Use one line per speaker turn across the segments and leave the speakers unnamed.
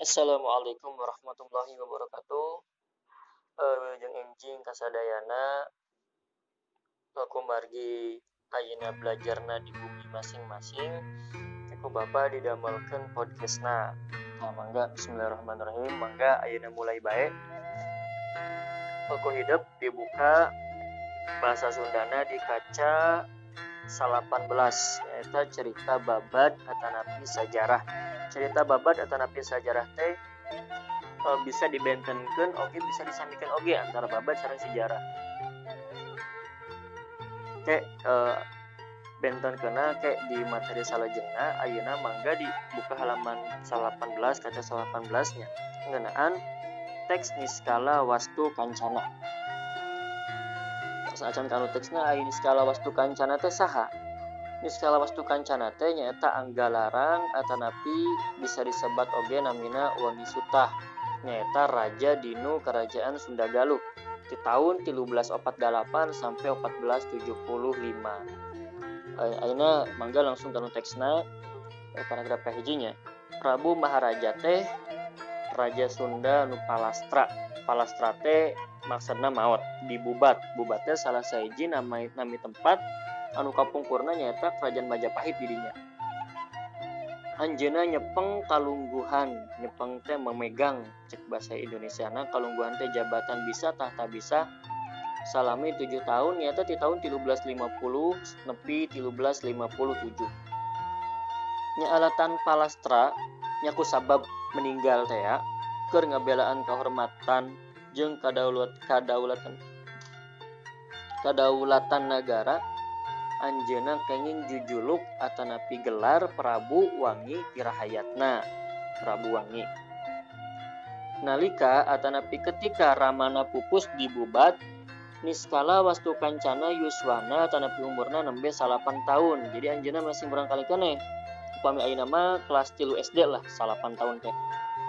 Assalamualaikum warahmatullahi wabarakatuh. Uh, jeung enjing kasadayana aku margi ayeuna belajarna di bumi masing-masing. Aku Bapak didamelkeun podcastna. Nah, mangga bismillahirrahmanirrahim. Mangga ayeuna mulai baik. Aku hidup dibuka bahasa Sundana di kaca 18 yaitu cerita babat atanapi sejarah cerita babat atanapi sejarah teh e, bisa dibentenkan oke bisa disamikan oke antara babat sareng sejarah kayak e, benten kena kayak di materi salajengna ayeuna mangga di buka halaman 18 kaca 18 nya ngenaan teks niskala wastu kancana acan kanu teksna ini skala wastu kancana teh saha? Ini skala wastu kancana teh nyaeta anggalaran atanapi bisa disebat oge namina wangi sutah. Nyaeta raja dinu kerajaan Sunda Galuh di tahun 1348 sampai 1475 Aina mangga langsung kanu teksna eh, paragraf kahijinya Prabu Maharaja teh Raja Sunda nu Palastra. Palastra teh maksudnya maut dibubat bubatnya salah saiji nama nami tempat anu kapungkurna nyata kerajaan Majapahit dirinya Anjena nyepeng kalungguhan. Nyepeng teh memegang cek bahasa Indonesia nah kalungguhan teh jabatan bisa tahta bisa. Salami 7 tahun nyata di tahun 1350 nepi 1357 nya alatan palastra nyaku sabab meninggal ya. Keur ngabelaan kehormatan jeung kadaulat kadaulatan kadaulatan negara Anjena kenging jujuluk atanapi gelar Prabu Wangi Pirahayatna. Prabu Wangi. Nalika atanapi ketika Ramana pupus dibubat niskala wastu kancana Yuswana tanapi umurna nembe salapan tahun. Jadi Anjena masih berangkali kene upami ayeuna mah kelas tilu SD lah salapan tahun teh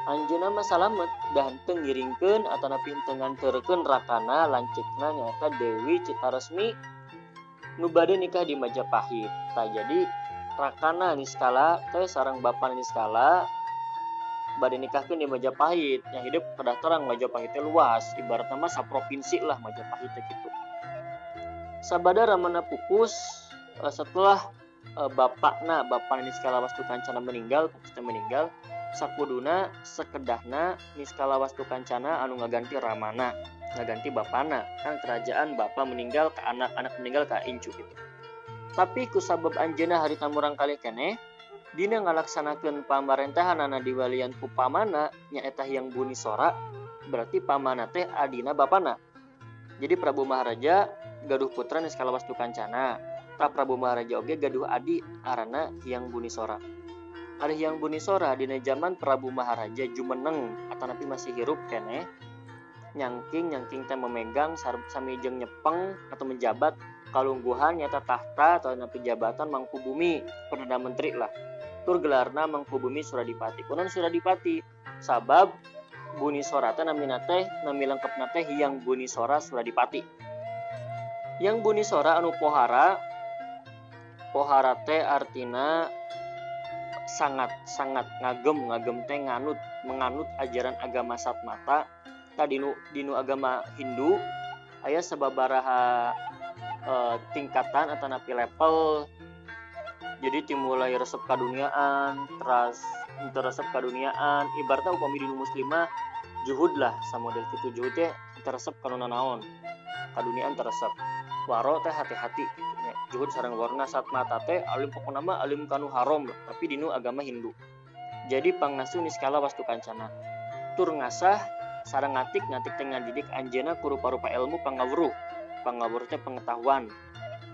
Anjuna mah salamet dahanteng ngiringkeun atau pintengan terken rakana lancikna nyata Dewi Citaresmi nu bade nikah di Majapahit. Tak jadi rakana niskala teh sarang bapak niskala bade nikahkeun di Majapahit. Yang hidup kedaftaran Majapahit luas, ibaratnya mah provinsi lah Majapahit gitu. Sabada ramana pupus eh, setelah eh, bapakna bapak niskala wastu kancana meninggal, pupusnya meninggal, sakuduna sekedahna niskala wastu kancana anu ngaganti ramana ngaganti bapana. Kan kerajaan bapak meninggal ke anak-anak meninggal ke incu gitu. Tapi kusabab anjena hari tamurang kali kene dina ngalaksanakan pamarentahan anak diwalian ku pamana nyaeta yang buni sora berarti pamana teh adina bapana. Jadi Prabu Maharaja gaduh putra niskala wastu kancana tak Prabu Maharaja oge gaduh adi arana yang buni sora ada yang buni sora di zaman Prabu Maharaja Jumeneng atau nabi masih hirup kene nyangking nyangking teh memegang sami jeng nyepeng atau menjabat kalungguhan nyata tahta atau napi jabatan mangku bumi perdana menteri lah. Tur gelarna mangku bumi Suradipati. Kunan Suradipati? Sabab buni sora teh nami nate nami lengkap nate yang buni sora Suradipati. Yang buni sora anu pohara pohara teh artina sangat sangat ngagem ngagem teh nganut menganut ajaran agama Satmata. Tadi dinu agama Hindu ayah sebabaraha e, tingkatan atau napi level. Jadi dimulai resep kaduniaan terus teresep kaduniaan ibaratnya upami dinu muslimah juhud lah sama model itu juhud teh teresep kanuna naon kaduniaan teresep waro teh hati-hati juhud sarang warna saat mata teh alim pokok nama alim kanu haram tapi dinu agama Hindu. Jadi pangasuh niskala wastu kancana. Tur ngasah sarang ngatik ngatik tengah didik anjena kurupa-rupa ilmu pangawuruh teh pengetahuan.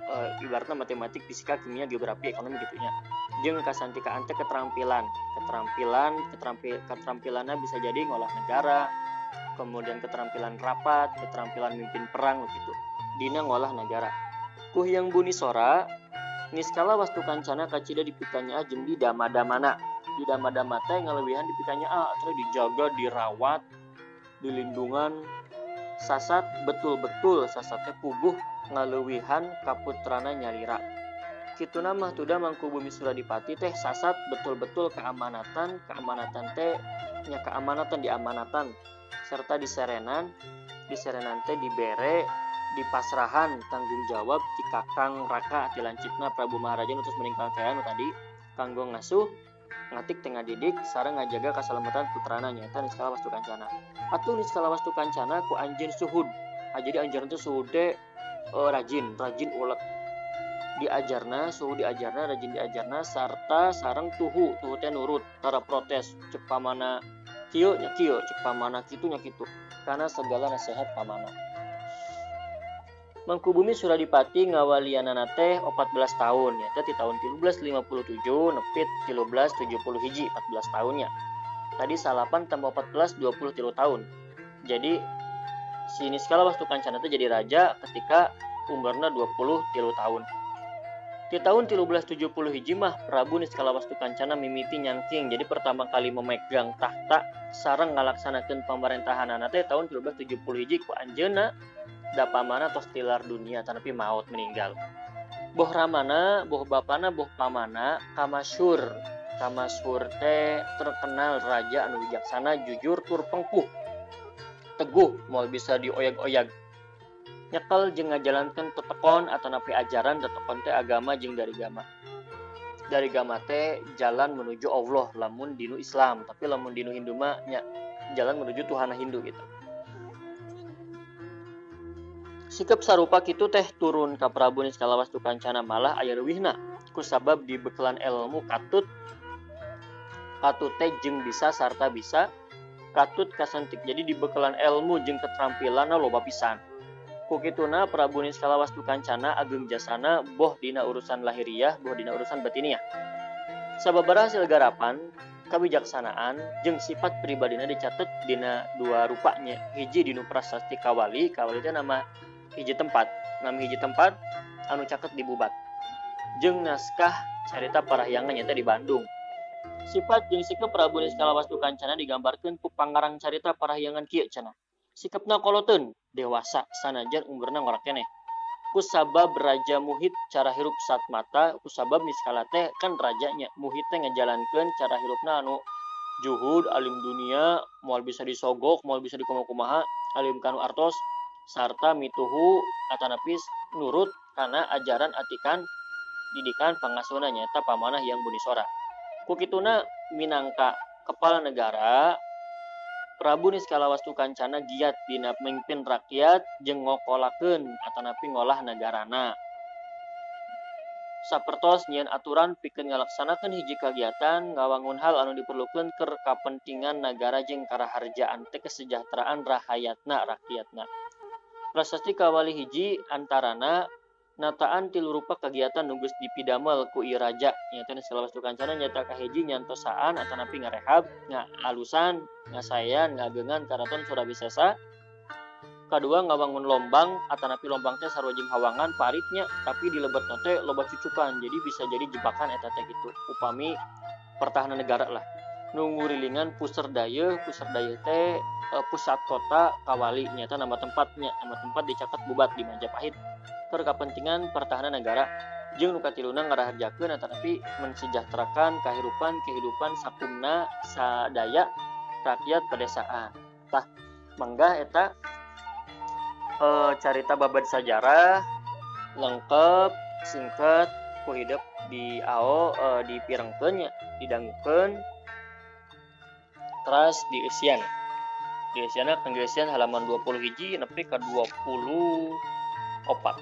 E, ibaratnya matematik fisika kimia geografi ekonomi gitunya jeng kasantika ante keterampilan. Keterampilan keterampil keterampilannya bisa jadi ngolah negara kemudian keterampilan rapat keterampilan mimpin perang gitu. Dina ngolah negara Kuh yang buni sora niskala wastu kancana kacida dipikanya ajem di dama-damana. Di dama-dama teh ngalewihan dipikanya ah terus dijaga dirawat dilindungan. Sasat betul-betul sasatnya puguh ngalewihan kaputrana nyalira gitu nama tuda mangku bumi Suradipati teh sasat betul-betul keamanatan keamanatan teh nya keamanatan diamanatan. Serta diserenan diserenan teh dibere di pasrahan tanggung jawab di kakang raka tilancipna Prabu Maharaja terus meninggal kayaan tadi. Kanggo ngasuh ngatik tengah didik sarang ngajaga keselamatan putrana nyata niskala wastu kancana. Atuh niskala wastu kancana ku anjin suhud. Ah, jadi anjir itu suhud uh, rajin rajin ulet diajarna suhu diajarna rajin diajarna serta sarang tuhu tuhu teh nurut tara protes cek pamana kieu nya kieu cek kitu nya kitu. Karena segala nasihat pamana Mangkubumi Suradipati ngawalianana teh 14 tahun ya. Teh di tahun 1357 nepit 1370 hiji 14 tahunnya tadi salapan tambah 14 23 tahun. Jadi si Niskala Wastu Kancana itu jadi raja ketika umurnya 20 tilu tahun. Di tahun 1370 Hijimah, Prabu Niskala Wastu Kancana mimiti nyangking. Jadi pertama kali memegang tahta sarang ngalaksanakan pemerintahan teh tahun 1370 Hiji ku Anjena da pamana tos tilar dunia tapi maut meninggal. Boh ramana, boh bapana, boh pamana, kamasyur. Kamasyur teh terkenal raja anu bijaksana, jujur, tur pengkuh. Teguh, mau bisa dioyag-oyag nyekal jeng ngajalankan tetekon atau napi ajaran tetekon teh agama jeng dari gama dari gama teh jalan menuju Allah lamun dinu Islam tapi lamun dinu Hindu mah jalan menuju Tuhan Hindu gitu sikap sarupa gitu teh turun ke Prabu Niskalawas kancana malah ayar wihna kusabab dibekalan ilmu katut katut teh jeng bisa sarta bisa katut kasantik jadi dibekalan ilmu jeng keterampilan loba pisan. Kukituna Prabu Niskala Wastu Kancana Ageng Jasana boh dina urusan lahiriah boh dina urusan batiniah. Sababara hasil garapan kebijaksanaan jeng sifat pribadina dicatat dina dua rupanya. Hiji dinu prasasti kawali kawali itu nama hiji tempat. Nami hiji tempat anu caket dibubat jeng naskah carita parahyangan nyata di Bandung. Sifat jeung sikap Prabu Niskalawastu kancana digambarkan ku pangarang carita parahyangan kieu cenah sikapna koloten dewasa sanajan umurna ngorak keneh. Kusabab raja muhit cara hirup saat mata kusabab niskala teh kan rajanya muhit teh ngejalankan cara hirupna anu juhud alim dunia mual bisa disogok mual bisa dikumaha alim kanu artos sarta mituhu atanapis nurut karena ajaran atikan didikan pangasuna nyata pamanah yang bunisora kukituna minangka kepala negara Prabu Niskalawastu Kancana giat dina memimpin rakyat jeung ngokolakeun atanapi ngolah negarana. Sapertos nyian aturan pikeun ngalaksanakeun hiji kagiatan ngawangun hal anu diperlukeun keur kapentingan negara jeung karaharjaan teh kesejahteraan rahayatna rakyatna. Prasasti kawali hiji antarana nataan tilu rupa kegiatan nunggus dipidamel ku iraja nyata selawas kancana nyata kahiji nyantosaan atau napi ngarehab nga alusan ngasayan ngagengan karaton surabisesa. Kedua ngabangun lombang atau napi lombang teh sarwajing hawangan paritnya tapi di lebet nate loba cucukan jadi bisa jadi jebakan eta teh gitu. Upami pertahanan negara lah. Nunggu rilingan pusar daya pusar daya teh eh, pusat kota kawali nyata nama tempatnya nama tempat dicatat bubat di Majapahit. Per kepentingan pertahanan negara. Jeung nuka tiluna ngaraharjakeun tapi mensejahterakan kehidupan kehidupan sakumna sadaya rakyat pedesaan. Tah mangga eta e, carita babad sejarah lengkap singkat ku hidup di AO e, dipirengkeun nya didangukeun terus di isian isian kan halaman 20 hiji nepi ke 20 opat.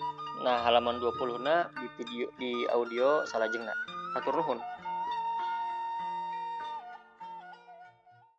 Nah halaman 20 na di video di audio salah jengna atur nuhun